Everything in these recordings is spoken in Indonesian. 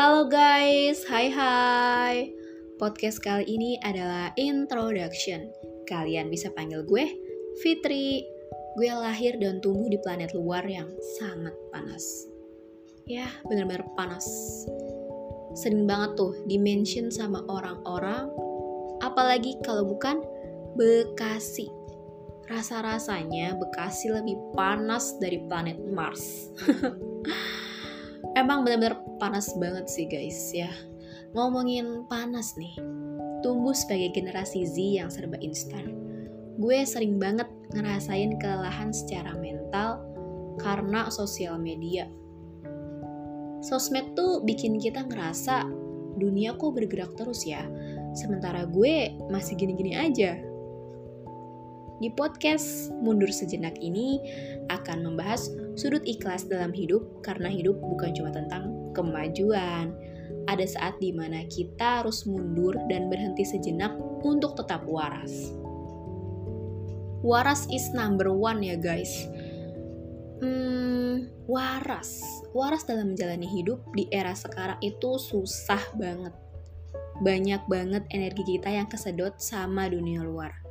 Halo guys, hai hai. Podcast kali ini adalah introduction. Kalian bisa panggil gue Fitri. Gue lahir dan tumbuh di planet luar yang sangat panas. Ya, bener-bener panas. Sering banget tuh dimention sama orang-orang, apalagi kalau bukan Bekasi. Rasa-rasanya Bekasi lebih panas dari planet Mars. Emang benar-benar panas banget sih guys ya. Ngomongin panas nih, tumbuh sebagai generasi Z yang serba instan. Gue sering banget ngerasain kelelahan secara mental karena sosial media. Sosmed tuh bikin kita ngerasa dunia kok bergerak terus ya, sementara gue masih gini-gini aja di podcast Mundur Sejenak ini akan membahas sudut ikhlas dalam hidup karena hidup bukan cuma tentang kemajuan. Ada saat di mana kita harus mundur dan berhenti sejenak untuk tetap waras. Waras is number one ya guys. Hmm, waras. Waras dalam menjalani hidup di era sekarang itu susah banget. Banyak banget energi kita yang kesedot sama dunia luar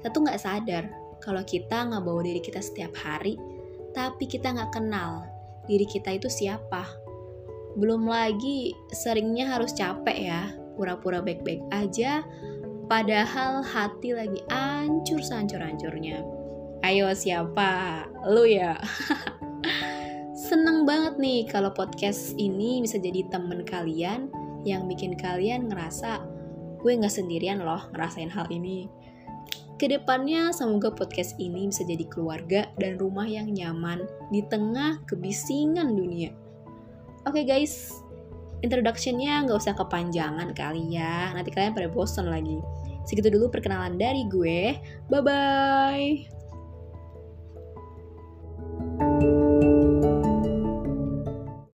kita tuh nggak sadar kalau kita nggak bawa diri kita setiap hari, tapi kita nggak kenal diri kita itu siapa. Belum lagi seringnya harus capek ya, pura-pura baik-baik aja, padahal hati lagi ancur sancur-ancurnya. Ayo siapa? Lu ya? Seneng banget nih kalau podcast ini bisa jadi temen kalian yang bikin kalian ngerasa gue nggak sendirian loh ngerasain hal ini. Ke depannya semoga podcast ini bisa jadi keluarga dan rumah yang nyaman di tengah kebisingan dunia. Oke okay guys, introductionnya nggak usah kepanjangan kali ya, nanti kalian pada bosan lagi. Segitu dulu perkenalan dari gue, bye-bye!